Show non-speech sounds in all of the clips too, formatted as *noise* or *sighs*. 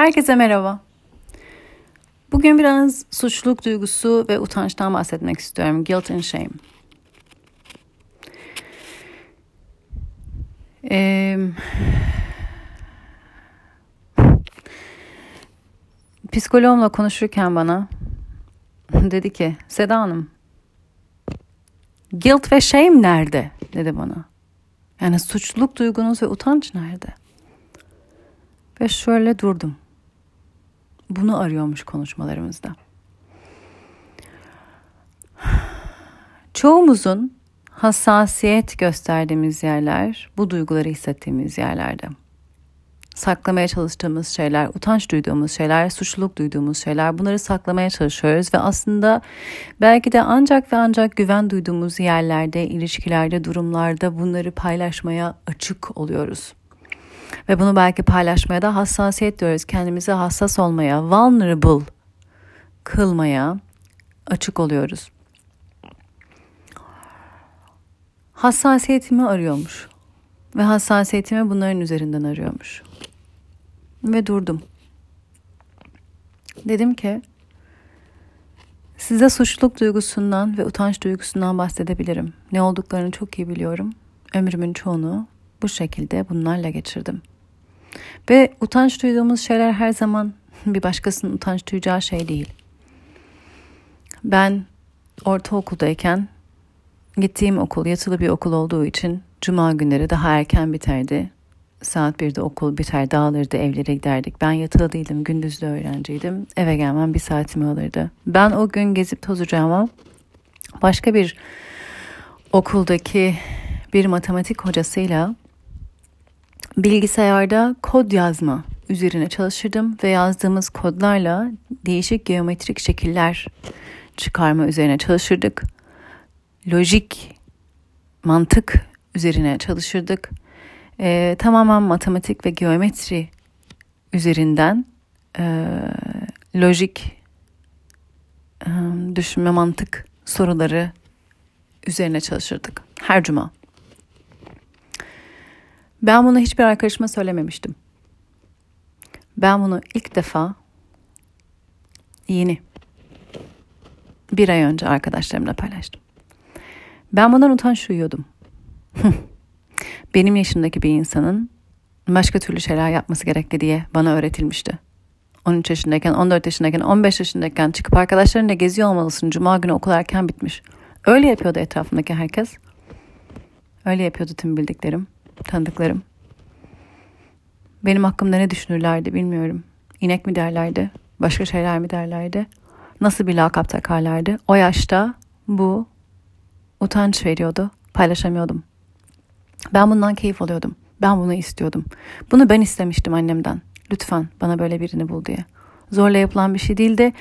Herkese merhaba. Bugün biraz suçluluk duygusu ve utançtan bahsetmek istiyorum. Guilt and shame. Ee, psikoloğumla konuşurken bana dedi ki Seda Hanım guilt ve shame nerede dedi bana. Yani suçluluk duygunuz ve utanç nerede? Ve şöyle durdum. Bunu arıyormuş konuşmalarımızda. Çoğumuzun hassasiyet gösterdiğimiz yerler bu duyguları hissettiğimiz yerlerde. Saklamaya çalıştığımız şeyler, utanç duyduğumuz şeyler, suçluluk duyduğumuz şeyler bunları saklamaya çalışıyoruz ve aslında belki de ancak ve ancak güven duyduğumuz yerlerde, ilişkilerde, durumlarda bunları paylaşmaya açık oluyoruz. Ve bunu belki paylaşmaya da hassasiyet diyoruz. Kendimize hassas olmaya, vulnerable kılmaya açık oluyoruz. Hassasiyetimi arıyormuş. Ve hassasiyetimi bunların üzerinden arıyormuş. Ve durdum. Dedim ki size suçluluk duygusundan ve utanç duygusundan bahsedebilirim. Ne olduklarını çok iyi biliyorum. Ömrümün çoğunu bu şekilde bunlarla geçirdim. Ve utanç duyduğumuz şeyler her zaman *laughs* bir başkasının utanç duyacağı şey değil. Ben ortaokuldayken gittiğim okul yatılı bir okul olduğu için cuma günleri daha erken biterdi. Saat 1'de okul biter dağılırdı evlere giderdik. Ben yatılı değildim gündüzlü öğrenciydim. Eve gelmem bir saatimi alırdı. Ben o gün gezip tozacağıma başka bir okuldaki bir matematik hocasıyla bilgisayarda kod yazma üzerine çalışırdım ve yazdığımız kodlarla değişik geometrik şekiller çıkarma üzerine çalışırdık. Lojik, mantık üzerine çalışırdık. Ee, tamamen matematik ve geometri üzerinden e, lojik e, düşünme mantık soruları üzerine çalışırdık her cuma. Ben bunu hiçbir arkadaşıma söylememiştim. Ben bunu ilk defa yeni bir ay önce arkadaşlarımla paylaştım. Ben bundan utanç duyuyordum. *laughs* Benim yaşındaki bir insanın başka türlü şeyler yapması gerekli diye bana öğretilmişti. 13 yaşındayken, 14 yaşındayken, 15 yaşındayken çıkıp arkadaşlarınla geziyor olmalısın. Cuma günü okul erken bitmiş. Öyle yapıyordu etrafımdaki herkes. Öyle yapıyordu tüm bildiklerim tanıdıklarım. Benim hakkımda ne düşünürlerdi bilmiyorum. İnek mi derlerdi, başka şeyler mi derlerdi? Nasıl bir lakap takarlardı? O yaşta bu utanç veriyordu, paylaşamıyordum. Ben bundan keyif alıyordum. Ben bunu istiyordum. Bunu ben istemiştim annemden. Lütfen bana böyle birini bul diye. Zorla yapılan bir şey değildi.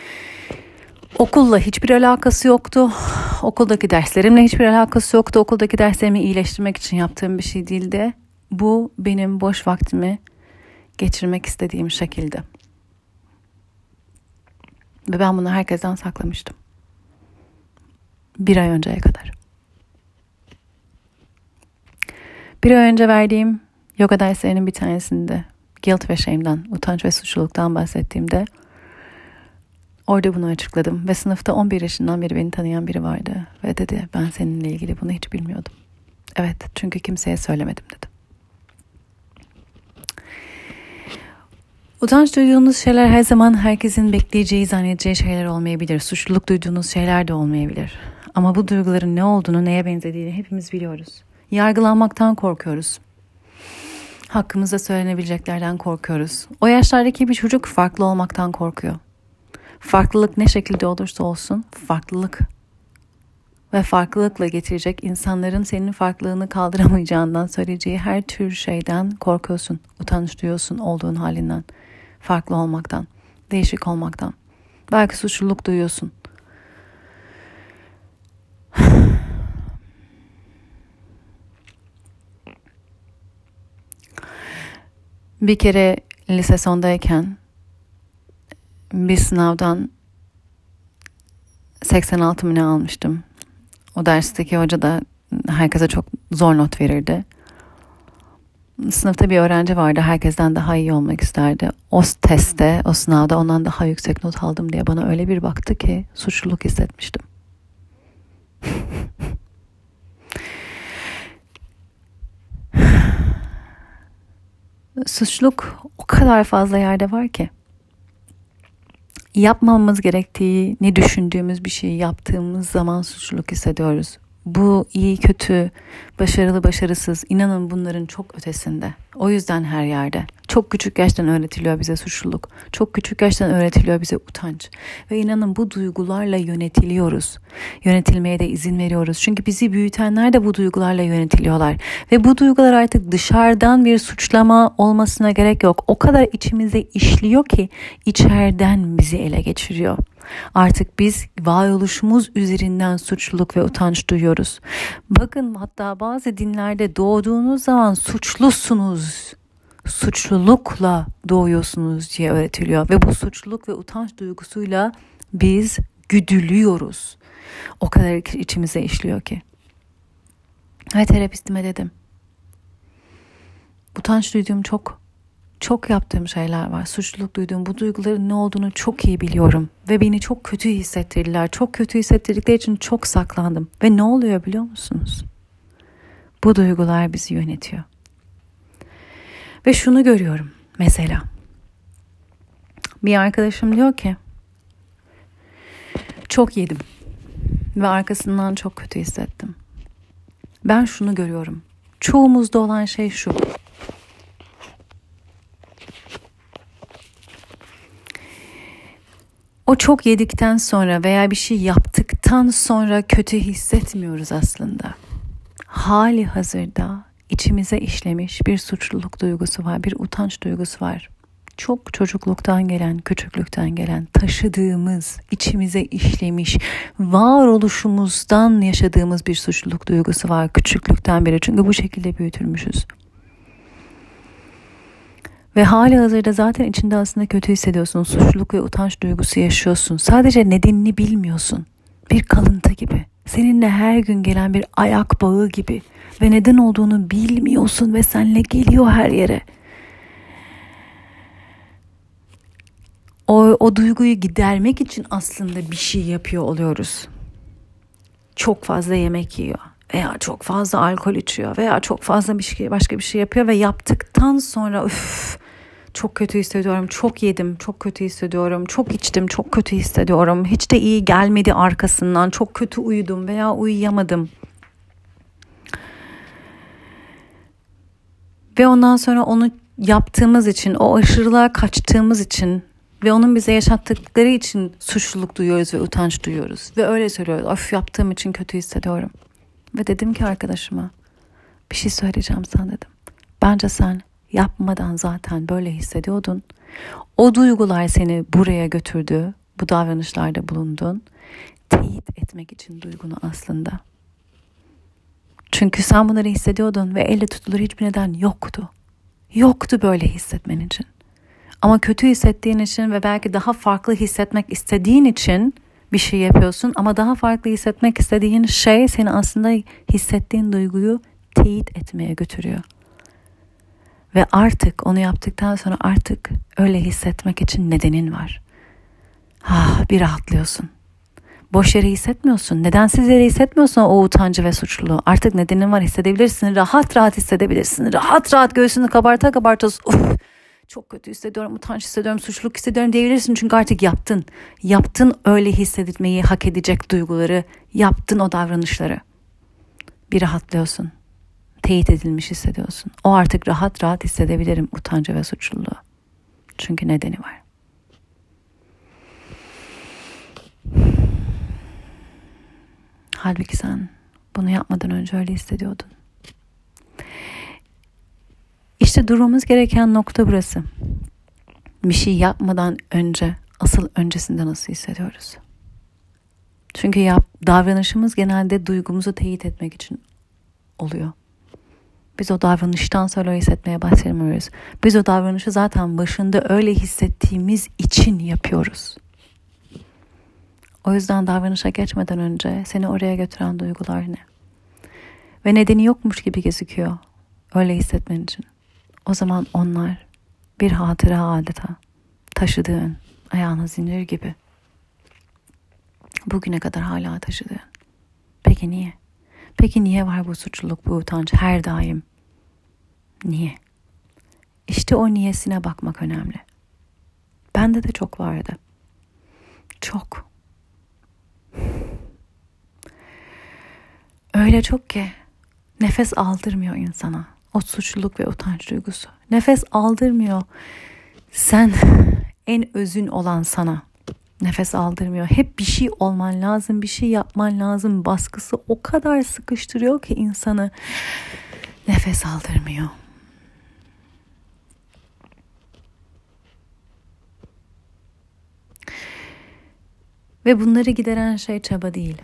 Okulla hiçbir alakası yoktu. Okuldaki derslerimle hiçbir alakası yoktu. Okuldaki derslerimi iyileştirmek için yaptığım bir şey değildi. Bu benim boş vaktimi geçirmek istediğim şekilde. Ve ben bunu herkesten saklamıştım. Bir ay önceye kadar. Bir ay önce verdiğim yoga derslerinin bir tanesinde guilt ve shame'den, utanç ve suçluluktan bahsettiğimde Orada bunu açıkladım ve sınıfta 11 yaşından beri beni tanıyan biri vardı ve dedi ben seninle ilgili bunu hiç bilmiyordum. Evet çünkü kimseye söylemedim dedim. Utanç duyduğunuz şeyler her zaman herkesin bekleyeceği, zannedeceği şeyler olmayabilir. Suçluluk duyduğunuz şeyler de olmayabilir. Ama bu duyguların ne olduğunu, neye benzediğini hepimiz biliyoruz. Yargılanmaktan korkuyoruz. Hakkımızda söylenebileceklerden korkuyoruz. O yaşlardaki bir çocuk farklı olmaktan korkuyor. Farklılık ne şekilde olursa olsun farklılık ve farklılıkla getirecek insanların senin farklılığını kaldıramayacağından söyleyeceği her tür şeyden korkuyorsun, utanç duyuyorsun olduğun halinden, farklı olmaktan, değişik olmaktan. Belki suçluluk duyuyorsun. *sighs* Bir kere lise sondayken bir sınavdan 86 mı ne almıştım. O dersteki hoca da herkese çok zor not verirdi. sınıfta bir öğrenci vardı. Herkesten daha iyi olmak isterdi. O testte, o sınavda ondan daha yüksek not aldım diye bana öyle bir baktı ki suçluluk hissetmiştim. *sighs* Suçluluk o kadar fazla yerde var ki yapmamamız gerektiği, ne düşündüğümüz bir şeyi yaptığımız zaman suçluluk hissediyoruz. Bu iyi kötü, başarılı başarısız inanın bunların çok ötesinde. O yüzden her yerde. Çok küçük yaştan öğretiliyor bize suçluluk. Çok küçük yaştan öğretiliyor bize utanç. Ve inanın bu duygularla yönetiliyoruz. Yönetilmeye de izin veriyoruz. Çünkü bizi büyütenler de bu duygularla yönetiliyorlar. Ve bu duygular artık dışarıdan bir suçlama olmasına gerek yok. O kadar içimize işliyor ki içeriden bizi ele geçiriyor. Artık biz varoluşumuz üzerinden suçluluk ve utanç duyuyoruz. Bakın hatta bazı dinlerde doğduğunuz zaman suçlusunuz suçlulukla doğuyorsunuz diye öğretiliyor ve bu suçluluk ve utanç duygusuyla biz güdülüyoruz. O kadar içimize işliyor ki. Ve terapistime dedim. Utanç duyduğum çok çok yaptığım şeyler var. Suçluluk duyduğum bu duyguların ne olduğunu çok iyi biliyorum. Ve beni çok kötü hissettirdiler. Çok kötü hissettirdikleri için çok saklandım. Ve ne oluyor biliyor musunuz? Bu duygular bizi yönetiyor. Ve şunu görüyorum mesela. Bir arkadaşım diyor ki çok yedim ve arkasından çok kötü hissettim. Ben şunu görüyorum. Çoğumuzda olan şey şu. O çok yedikten sonra veya bir şey yaptıktan sonra kötü hissetmiyoruz aslında. Hali hazırda içimize işlemiş bir suçluluk duygusu var, bir utanç duygusu var. Çok çocukluktan gelen, küçüklükten gelen, taşıdığımız, içimize işlemiş, varoluşumuzdan yaşadığımız bir suçluluk duygusu var küçüklükten beri. Çünkü bu şekilde büyütülmüşüz. Ve hali hazırda zaten içinde aslında kötü hissediyorsun. Suçluluk ve utanç duygusu yaşıyorsun. Sadece nedenini bilmiyorsun. Bir kalıntı gibi. Seninle her gün gelen bir ayak bağı gibi. Ve neden olduğunu bilmiyorsun ve seninle geliyor her yere. O, o duyguyu gidermek için aslında bir şey yapıyor oluyoruz. Çok fazla yemek yiyor veya çok fazla alkol içiyor veya çok fazla bir şey başka bir şey yapıyor ve yaptıktan sonra üf çok kötü hissediyorum, çok yedim, çok kötü hissediyorum, çok içtim, çok kötü hissediyorum. Hiç de iyi gelmedi arkasından, çok kötü uyudum veya uyuyamadım. Ve ondan sonra onu yaptığımız için, o aşırılığa kaçtığımız için ve onun bize yaşattıkları için suçluluk duyuyoruz ve utanç duyuyoruz. Ve öyle söylüyoruz. Of yaptığım için kötü hissediyorum. Ve dedim ki arkadaşıma bir şey söyleyeceğim sana dedim. Bence sen yapmadan zaten böyle hissediyordun. O duygular seni buraya götürdü. Bu davranışlarda bulundun. Teyit etmek için duygunu aslında. Çünkü sen bunları hissediyordun ve elle tutulur hiçbir neden yoktu. Yoktu böyle hissetmen için. Ama kötü hissettiğin için ve belki daha farklı hissetmek istediğin için bir şey yapıyorsun ama daha farklı hissetmek istediğin şey seni aslında hissettiğin duyguyu teyit etmeye götürüyor. Ve artık onu yaptıktan sonra artık öyle hissetmek için nedenin var. Ah bir rahatlıyorsun. Boş yere hissetmiyorsun. Nedensiz yere hissetmiyorsun o utancı ve suçluluğu. Artık nedenin var hissedebilirsin. Rahat rahat hissedebilirsin. Rahat rahat göğsünü kabarta kabarta uf çok kötü hissediyorum, utanç hissediyorum, suçluluk hissediyorum diyebilirsin. Çünkü artık yaptın. Yaptın öyle hissedilmeyi hak edecek duyguları. Yaptın o davranışları. Bir rahatlıyorsun teyit edilmiş hissediyorsun. O artık rahat rahat hissedebilirim utancı ve suçluluğu. Çünkü nedeni var. Halbuki sen bunu yapmadan önce öyle hissediyordun. İşte durmamız gereken nokta burası. Bir şey yapmadan önce, asıl öncesinde nasıl hissediyoruz? Çünkü yap, davranışımız genelde duygumuzu teyit etmek için oluyor. Biz o davranıştan sonra hissetmeye başlamıyoruz. Biz o davranışı zaten başında öyle hissettiğimiz için yapıyoruz. O yüzden davranışa geçmeden önce seni oraya götüren duygular ne? Ve nedeni yokmuş gibi gözüküyor öyle hissetmen için. O zaman onlar bir hatıra adeta taşıdığın ayağına zincir gibi. Bugüne kadar hala taşıdığın. Peki niye? Peki niye var bu suçluluk, bu utanç her daim? Niye? İşte o niyesine bakmak önemli. Bende de çok vardı. Çok. Öyle çok ki nefes aldırmıyor insana. O suçluluk ve utanç duygusu. Nefes aldırmıyor. Sen en özün olan sana nefes aldırmıyor. Hep bir şey olman lazım, bir şey yapman lazım. Baskısı o kadar sıkıştırıyor ki insanı nefes aldırmıyor. Ve bunları gideren şey çaba değil.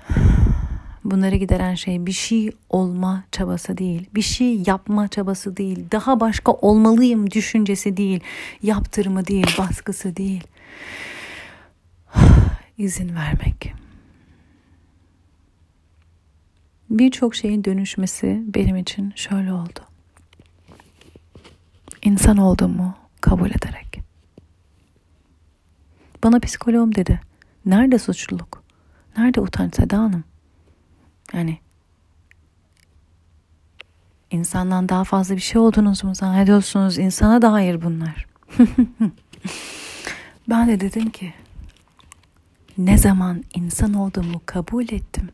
Bunları gideren şey bir şey olma çabası değil, bir şey yapma çabası değil, daha başka olmalıyım düşüncesi değil, yaptırımı değil, baskısı değil. *sighs* İzin vermek. Birçok şeyin dönüşmesi benim için şöyle oldu. İnsan olduğumu kabul ederek. Bana psikoloğum dedi. Nerede suçluluk? Nerede utanç Seda Hanım? Yani insandan daha fazla bir şey olduğunuz mu zannediyorsunuz? İnsana dair bunlar. *laughs* ben de dedim ki ne zaman insan olduğumu kabul ettim.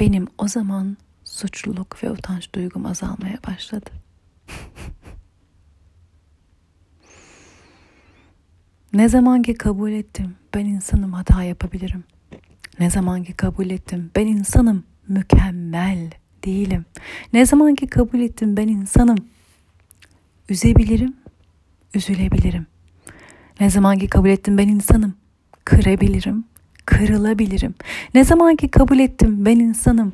Benim o zaman suçluluk ve utanç duygum azalmaya başladı. *laughs* ne zaman ki kabul ettim ben insanım hata yapabilirim. Ne zaman ki kabul ettim ben insanım mükemmel değilim. Ne zaman ki kabul ettim ben insanım üzebilirim, üzülebilirim. Ne zaman ki kabul ettim ben insanım kırabilirim, kırılabilirim. Ne zaman ki kabul ettim ben insanım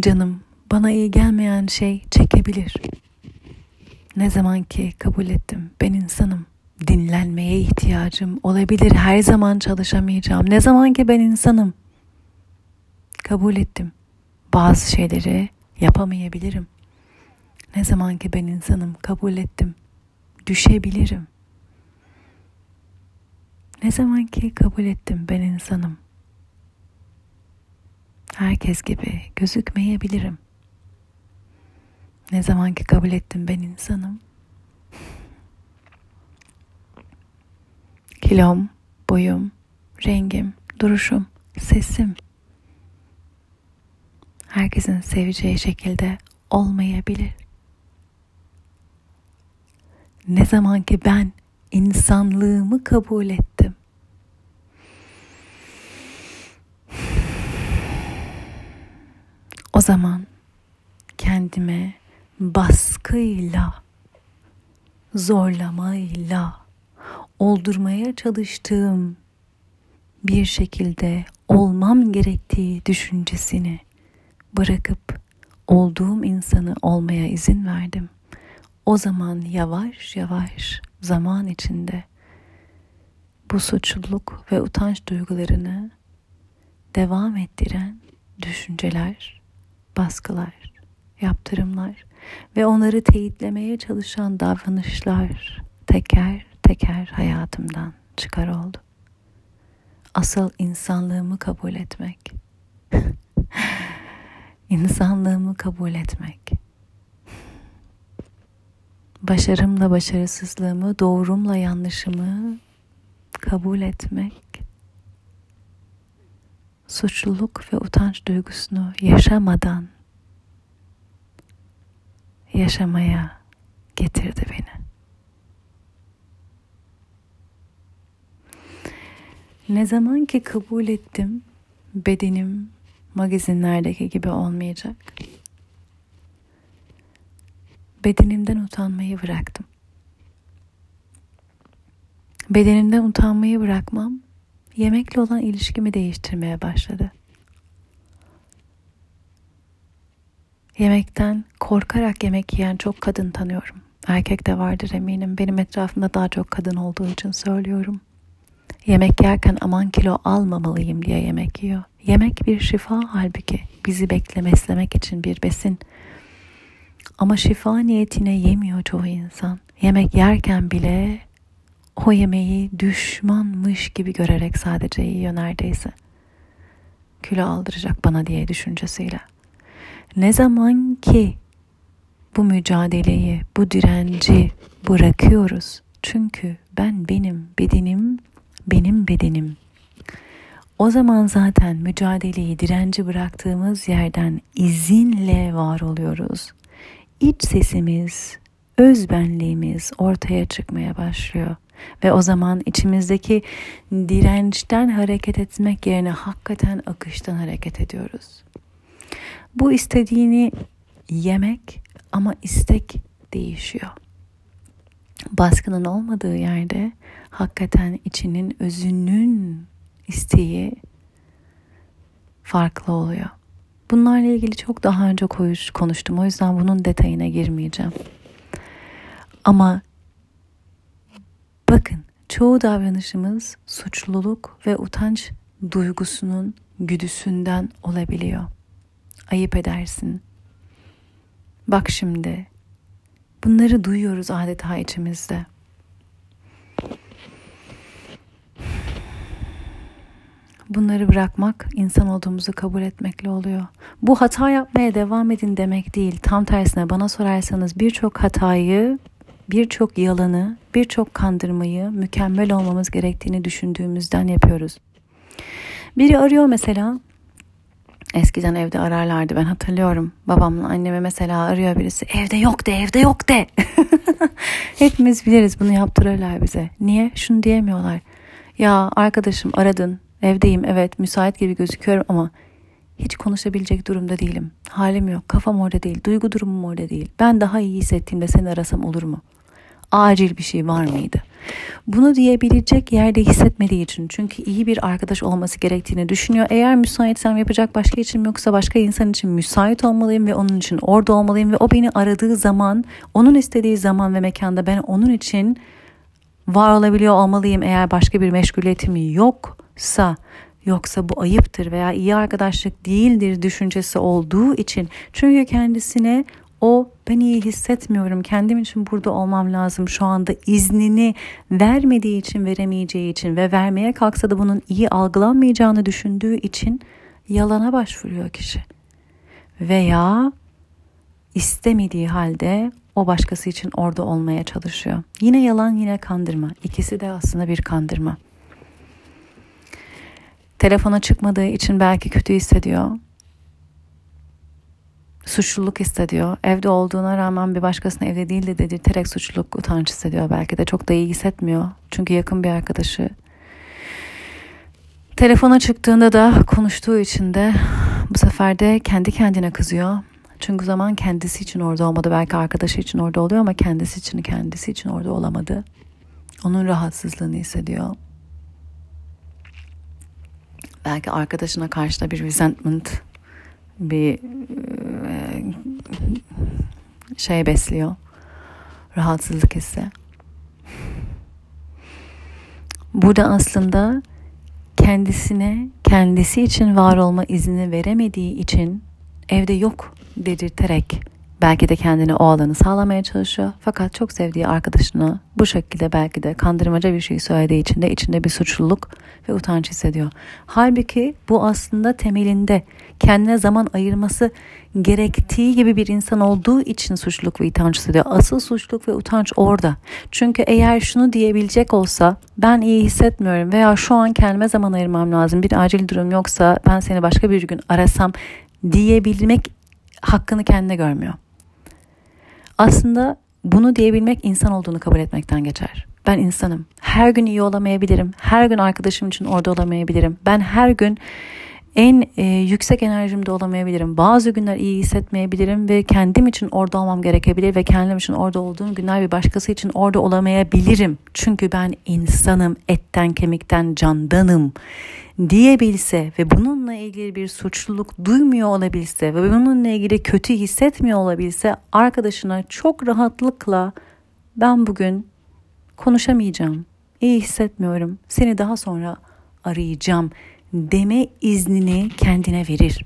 canım bana iyi gelmeyen şey çekebilir. Ne zaman ki kabul ettim ben insanım dinlenmeye ihtiyacım olabilir. Her zaman çalışamayacağım. Ne zaman ki ben insanım. Kabul ettim. Bazı şeyleri yapamayabilirim. Ne zaman ki ben insanım kabul ettim. Düşebilirim. Ne zaman ki kabul ettim ben insanım. Herkes gibi gözükmeyebilirim. Ne zaman ki kabul ettim ben insanım. Kilom, boyum, rengim, duruşum, sesim. Herkesin seveceği şekilde olmayabilir. Ne zaman ki ben insanlığımı kabul ettim. O zaman kendime baskıyla, zorlamayla, oldurmaya çalıştığım bir şekilde olmam gerektiği düşüncesini bırakıp olduğum insanı olmaya izin verdim. O zaman yavaş yavaş zaman içinde bu suçluluk ve utanç duygularını devam ettiren düşünceler, baskılar, yaptırımlar ve onları teyitlemeye çalışan davranışlar teker teker hayatımdan çıkar oldu. Asıl insanlığımı kabul etmek. *laughs* insanlığımı kabul etmek. Başarımla başarısızlığımı, doğrumla yanlışımı kabul etmek. Suçluluk ve utanç duygusunu yaşamadan yaşamaya getirdi beni. Ne zaman ki kabul ettim bedenim magazinlerdeki gibi olmayacak. Bedenimden utanmayı bıraktım. Bedenimden utanmayı bırakmam yemekle olan ilişkimi değiştirmeye başladı. Yemekten korkarak yemek yiyen çok kadın tanıyorum. Erkek de vardır eminim. Benim etrafımda daha çok kadın olduğu için söylüyorum. Yemek yerken aman kilo almamalıyım diye yemek yiyor. Yemek bir şifa halbuki bizi beklemeslemek için bir besin. Ama şifa niyetine yemiyor çoğu insan. Yemek yerken bile o yemeği düşmanmış gibi görerek sadece yiyor neredeyse. Kilo aldıracak bana diye düşüncesiyle. Ne zaman ki bu mücadeleyi, bu direnci bırakıyoruz. Çünkü ben benim bedenim, benim bedenim. O zaman zaten mücadeleyi, direnci bıraktığımız yerden izinle var oluyoruz. İç sesimiz, öz benliğimiz ortaya çıkmaya başlıyor. Ve o zaman içimizdeki dirençten hareket etmek yerine hakikaten akıştan hareket ediyoruz. Bu istediğini yemek ama istek değişiyor. Baskının olmadığı yerde hakikaten içinin özünün isteği farklı oluyor. Bunlarla ilgili çok daha önce konuştum. O yüzden bunun detayına girmeyeceğim. Ama bakın çoğu davranışımız suçluluk ve utanç duygusunun güdüsünden olabiliyor. Ayıp edersin. Bak şimdi. Bunları duyuyoruz adeta içimizde. Bunları bırakmak insan olduğumuzu kabul etmekle oluyor. Bu hata yapmaya devam edin demek değil. Tam tersine bana sorarsanız birçok hatayı, birçok yalanı, birçok kandırmayı mükemmel olmamız gerektiğini düşündüğümüzden yapıyoruz. Biri arıyor mesela. Eskiden evde ararlardı ben hatırlıyorum. Babamla anneme mesela arıyor birisi. Evde yok de evde yok de. *laughs* Hepimiz biliriz bunu yaptırırlar bize. Niye? Şunu diyemiyorlar. Ya arkadaşım aradın Evdeyim evet müsait gibi gözüküyorum ama hiç konuşabilecek durumda değilim. Halim yok, kafam orada değil, duygu durumum orada değil. Ben daha iyi hissettiğimde seni arasam olur mu? Acil bir şey var mıydı? Bunu diyebilecek yerde hissetmediği için çünkü iyi bir arkadaş olması gerektiğini düşünüyor. Eğer müsaitsem yapacak başka için yoksa başka insan için müsait olmalıyım ve onun için orada olmalıyım ve o beni aradığı zaman, onun istediği zaman ve mekanda ben onun için var olabiliyor olmalıyım eğer başka bir meşguliyetim yok sa yoksa bu ayıptır veya iyi arkadaşlık değildir düşüncesi olduğu için çünkü kendisine o ben iyi hissetmiyorum kendim için burada olmam lazım şu anda iznini vermediği için veremeyeceği için ve vermeye kalksa da bunun iyi algılanmayacağını düşündüğü için yalana başvuruyor kişi veya istemediği halde o başkası için orada olmaya çalışıyor. Yine yalan yine kandırma. İkisi de aslında bir kandırma. Telefona çıkmadığı için belki kötü hissediyor. Suçluluk hissediyor. Evde olduğuna rağmen bir başkasına evde değil de dedirterek suçluluk, utanç hissediyor. Belki de çok da iyi hissetmiyor. Çünkü yakın bir arkadaşı. Telefona çıktığında da konuştuğu için de bu sefer de kendi kendine kızıyor. Çünkü zaman kendisi için orada olmadı. Belki arkadaşı için orada oluyor ama kendisi için kendisi için orada olamadı. Onun rahatsızlığını hissediyor belki arkadaşına karşı da bir resentment, bir şey besliyor. Rahatsızlık hissi. Burada aslında kendisine kendisi için var olma izni veremediği için evde yok dedirterek Belki de kendini o alanı sağlamaya çalışıyor. Fakat çok sevdiği arkadaşına bu şekilde belki de kandırmaca bir şey söylediği için de içinde bir suçluluk ve utanç hissediyor. Halbuki bu aslında temelinde kendine zaman ayırması gerektiği gibi bir insan olduğu için suçluluk ve utanç hissediyor. Asıl suçluluk ve utanç orada. Çünkü eğer şunu diyebilecek olsa ben iyi hissetmiyorum veya şu an kendime zaman ayırmam lazım bir acil durum yoksa ben seni başka bir gün arasam diyebilmek hakkını kendine görmüyor. Aslında bunu diyebilmek insan olduğunu kabul etmekten geçer. Ben insanım. Her gün iyi olamayabilirim. Her gün arkadaşım için orada olamayabilirim. Ben her gün en e, yüksek enerjimde olamayabilirim. Bazı günler iyi hissetmeyebilirim ve kendim için orada olmam gerekebilir ve kendim için orada olduğum günler bir başkası için orada olamayabilirim. Çünkü ben insanım, etten kemikten candanım diyebilse ve bununla ilgili bir suçluluk duymuyor olabilse ve bununla ilgili kötü hissetmiyor olabilse arkadaşına çok rahatlıkla ben bugün konuşamayacağım, iyi hissetmiyorum, seni daha sonra arayacağım deme iznini kendine verir.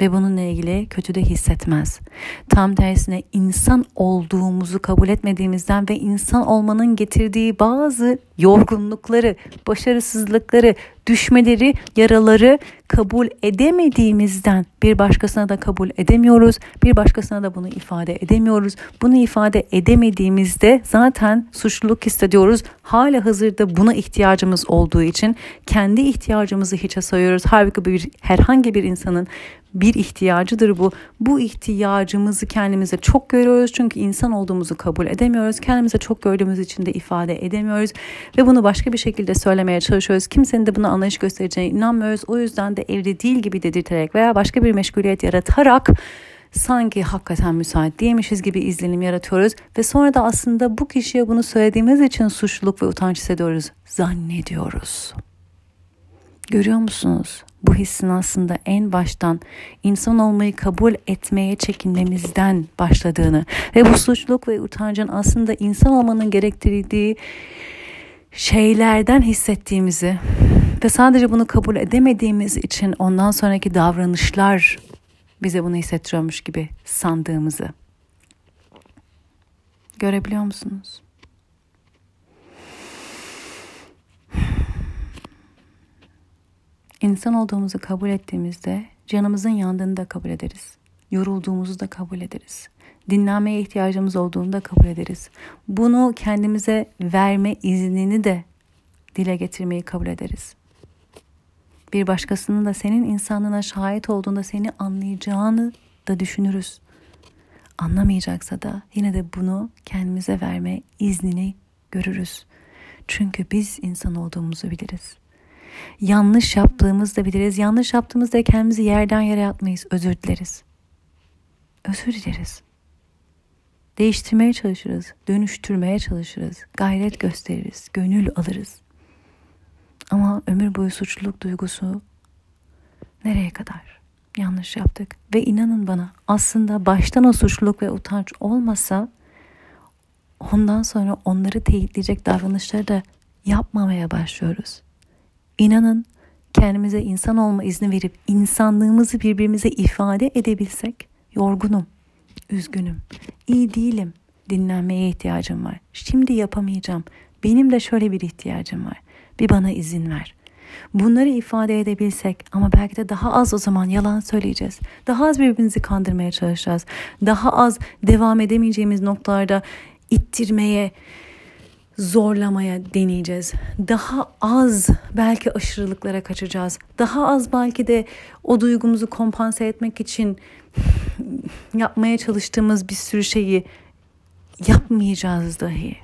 Ve bununla ilgili kötü de hissetmez. Tam tersine insan olduğumuzu kabul etmediğimizden ve insan olmanın getirdiği bazı yorgunlukları, başarısızlıkları, düşmeleri, yaraları kabul edemediğimizden bir başkasına da kabul edemiyoruz. Bir başkasına da bunu ifade edemiyoruz. Bunu ifade edemediğimizde zaten suçluluk hissediyoruz. Hala hazırda buna ihtiyacımız olduğu için kendi ihtiyacımızı hiçe sayıyoruz. Halbuki bir herhangi bir insanın bir ihtiyacıdır bu. Bu ihtiyacımızı kendimize çok görüyoruz çünkü insan olduğumuzu kabul edemiyoruz. Kendimize çok gördüğümüz için de ifade edemiyoruz ve bunu başka bir şekilde söylemeye çalışıyoruz. Kimsenin de buna anlayış göstereceğine inanmıyoruz. O yüzden de evde değil gibi dedirterek veya başka bir meşguliyet yaratarak sanki hakikaten müsait değilmişiz gibi izlenim yaratıyoruz ve sonra da aslında bu kişiye bunu söylediğimiz için suçluluk ve utanç hissediyoruz, zannediyoruz. Görüyor musunuz? Bu hissin aslında en baştan insan olmayı kabul etmeye çekinmemizden başladığını ve bu suçluluk ve utancın aslında insan olmanın gerektirdiği şeylerden hissettiğimizi ve sadece bunu kabul edemediğimiz için ondan sonraki davranışlar bize bunu hissettiriyormuş gibi sandığımızı. Görebiliyor musunuz? İnsan olduğumuzu kabul ettiğimizde canımızın yandığını da kabul ederiz. Yorulduğumuzu da kabul ederiz. Dinlenmeye ihtiyacımız olduğunu da kabul ederiz. Bunu kendimize verme iznini de dile getirmeyi kabul ederiz. Bir başkasının da senin insanlığına şahit olduğunda seni anlayacağını da düşünürüz. Anlamayacaksa da yine de bunu kendimize verme iznini görürüz. Çünkü biz insan olduğumuzu biliriz. Yanlış yaptığımızda biliriz. Yanlış yaptığımızda kendimizi yerden yere atmayız. Özür dileriz. Özür dileriz. Değiştirmeye çalışırız. Dönüştürmeye çalışırız. Gayret gösteririz. Gönül alırız. Ama ömür boyu suçluluk duygusu nereye kadar? Yanlış yaptık. Ve inanın bana aslında baştan o suçluluk ve utanç olmasa ondan sonra onları teyitleyecek davranışları da yapmamaya başlıyoruz. İnanın kendimize insan olma izni verip insanlığımızı birbirimize ifade edebilsek yorgunum, üzgünüm, iyi değilim, dinlenmeye ihtiyacım var. Şimdi yapamayacağım. Benim de şöyle bir ihtiyacım var. Bir bana izin ver. Bunları ifade edebilsek ama belki de daha az o zaman yalan söyleyeceğiz. Daha az birbirimizi kandırmaya çalışacağız. Daha az devam edemeyeceğimiz noktalarda ittirmeye, zorlamaya deneyeceğiz. Daha az belki aşırılıklara kaçacağız. Daha az belki de o duygumuzu kompanse etmek için *laughs* yapmaya çalıştığımız bir sürü şeyi yapmayacağız dahi.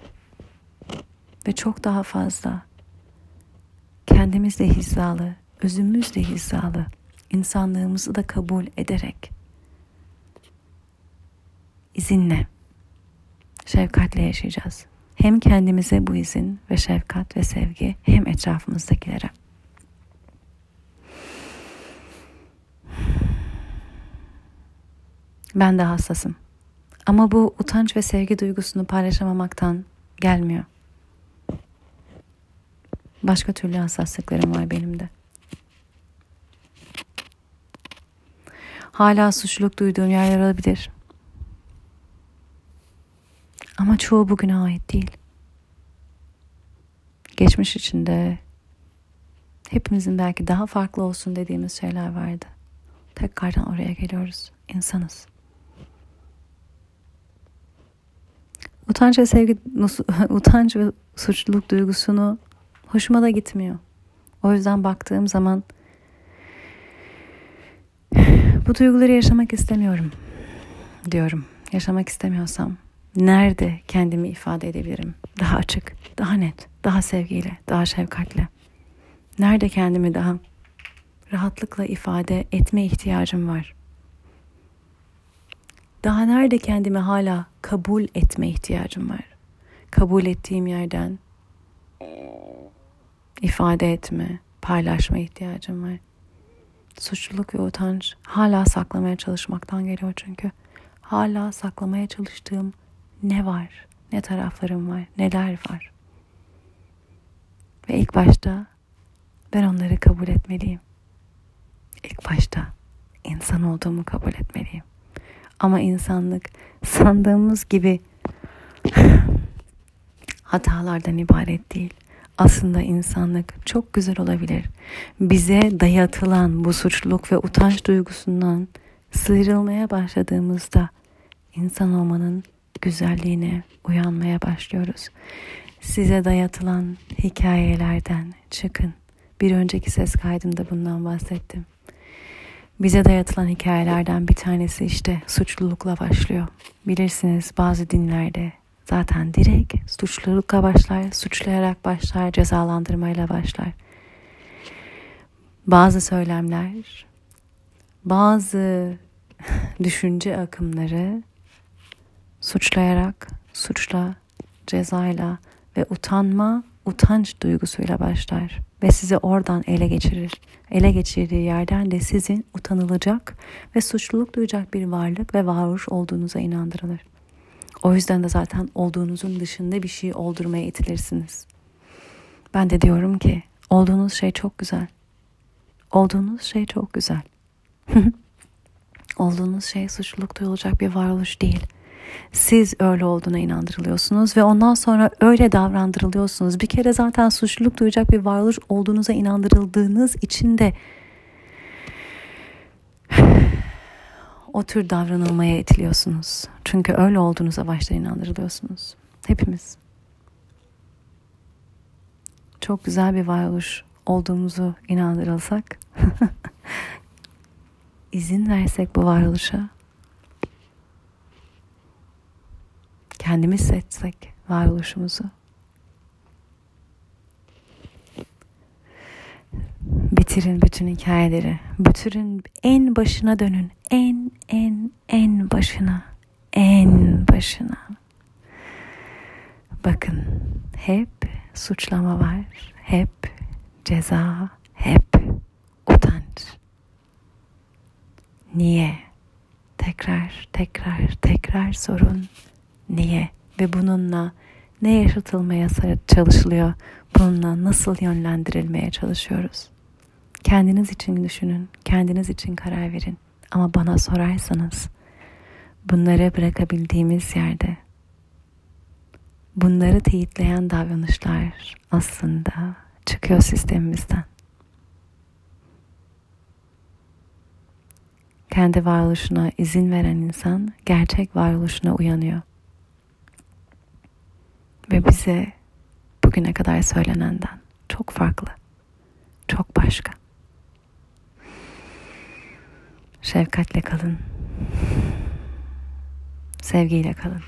Ve çok daha fazla kendimizle hizalı, özümüzle hizalı, insanlığımızı da kabul ederek izinle, şefkatle yaşayacağız. Hem kendimize bu izin ve şefkat ve sevgi hem etrafımızdakilere. Ben de hassasım. Ama bu utanç ve sevgi duygusunu paylaşamamaktan gelmiyor. Başka türlü hassaslıklarım var benim de. Hala suçluluk duyduğum yerler olabilir. Ama çoğu bugüne ait değil. Geçmiş içinde hepimizin belki daha farklı olsun dediğimiz şeyler vardı. Tekrardan oraya geliyoruz. İnsanız. Utanç ve sevgi, *laughs* utanç ve suçluluk duygusunu hoşuma da gitmiyor. O yüzden baktığım zaman *sighs* bu duyguları yaşamak istemiyorum diyorum. Yaşamak istemiyorsam nerede kendimi ifade edebilirim? Daha açık, daha net, daha sevgiyle, daha şefkatle. Nerede kendimi daha rahatlıkla ifade etme ihtiyacım var? Daha nerede kendimi hala kabul etme ihtiyacım var? Kabul ettiğim yerden ifade etme, paylaşma ihtiyacım var. Suçluluk ve utanç hala saklamaya çalışmaktan geliyor çünkü. Hala saklamaya çalıştığım ne var, ne taraflarım var, neler var. Ve ilk başta ben onları kabul etmeliyim. İlk başta, insan olduğumu kabul etmeliyim. Ama insanlık sandığımız gibi *sighs* hatalardan ibaret değil. Aslında insanlık çok güzel olabilir. Bize dayatılan bu suçluluk ve utanç duygusundan sıyrılmaya başladığımızda insan olmanın güzelliğine uyanmaya başlıyoruz. Size dayatılan hikayelerden çıkın. Bir önceki ses kaydımda bundan bahsettim. Bize dayatılan hikayelerden bir tanesi işte suçlulukla başlıyor. Bilirsiniz bazı dinlerde zaten direkt suçlulukla başlar, suçlayarak başlar, cezalandırmayla başlar. Bazı söylemler, bazı *laughs* düşünce akımları suçlayarak, suçla, cezayla ve utanma, utanç duygusuyla başlar ve sizi oradan ele geçirir. Ele geçirdiği yerden de sizin utanılacak ve suçluluk duyacak bir varlık ve varoluş olduğunuza inandırılır. O yüzden de zaten olduğunuzun dışında bir şey oldurmaya itilirsiniz. Ben de diyorum ki olduğunuz şey çok güzel. Olduğunuz şey çok güzel. *laughs* olduğunuz şey suçluluk duyulacak bir varoluş değil. Siz öyle olduğuna inandırılıyorsunuz ve ondan sonra öyle davrandırılıyorsunuz. Bir kere zaten suçluluk duyacak bir varoluş olduğunuza inandırıldığınız için de *sighs* *sighs* o tür davranılmaya itiliyorsunuz. Çünkü öyle olduğunuza başta inandırılıyorsunuz. Hepimiz. Çok güzel bir varoluş olduğumuzu inandırılsak, *laughs* izin versek bu varoluşa, kendimiz seçsek varoluşumuzu, bitirin bütün hikayeleri. Bitirin en başına dönün. En en en başına. En başına. Bakın hep suçlama var. Hep ceza. Hep utanç. Niye? Tekrar tekrar tekrar sorun. Niye? Ve bununla ne yaşatılmaya çalışılıyor? Bununla nasıl yönlendirilmeye çalışıyoruz? Kendiniz için düşünün, kendiniz için karar verin. Ama bana sorarsanız bunları bırakabildiğimiz yerde bunları teyitleyen davranışlar aslında çıkıyor sistemimizden. Kendi varoluşuna izin veren insan gerçek varoluşuna uyanıyor. Ve bize bugüne kadar söylenenden çok farklı, çok başka. Şefkatle kalın. Sevgiyle kalın.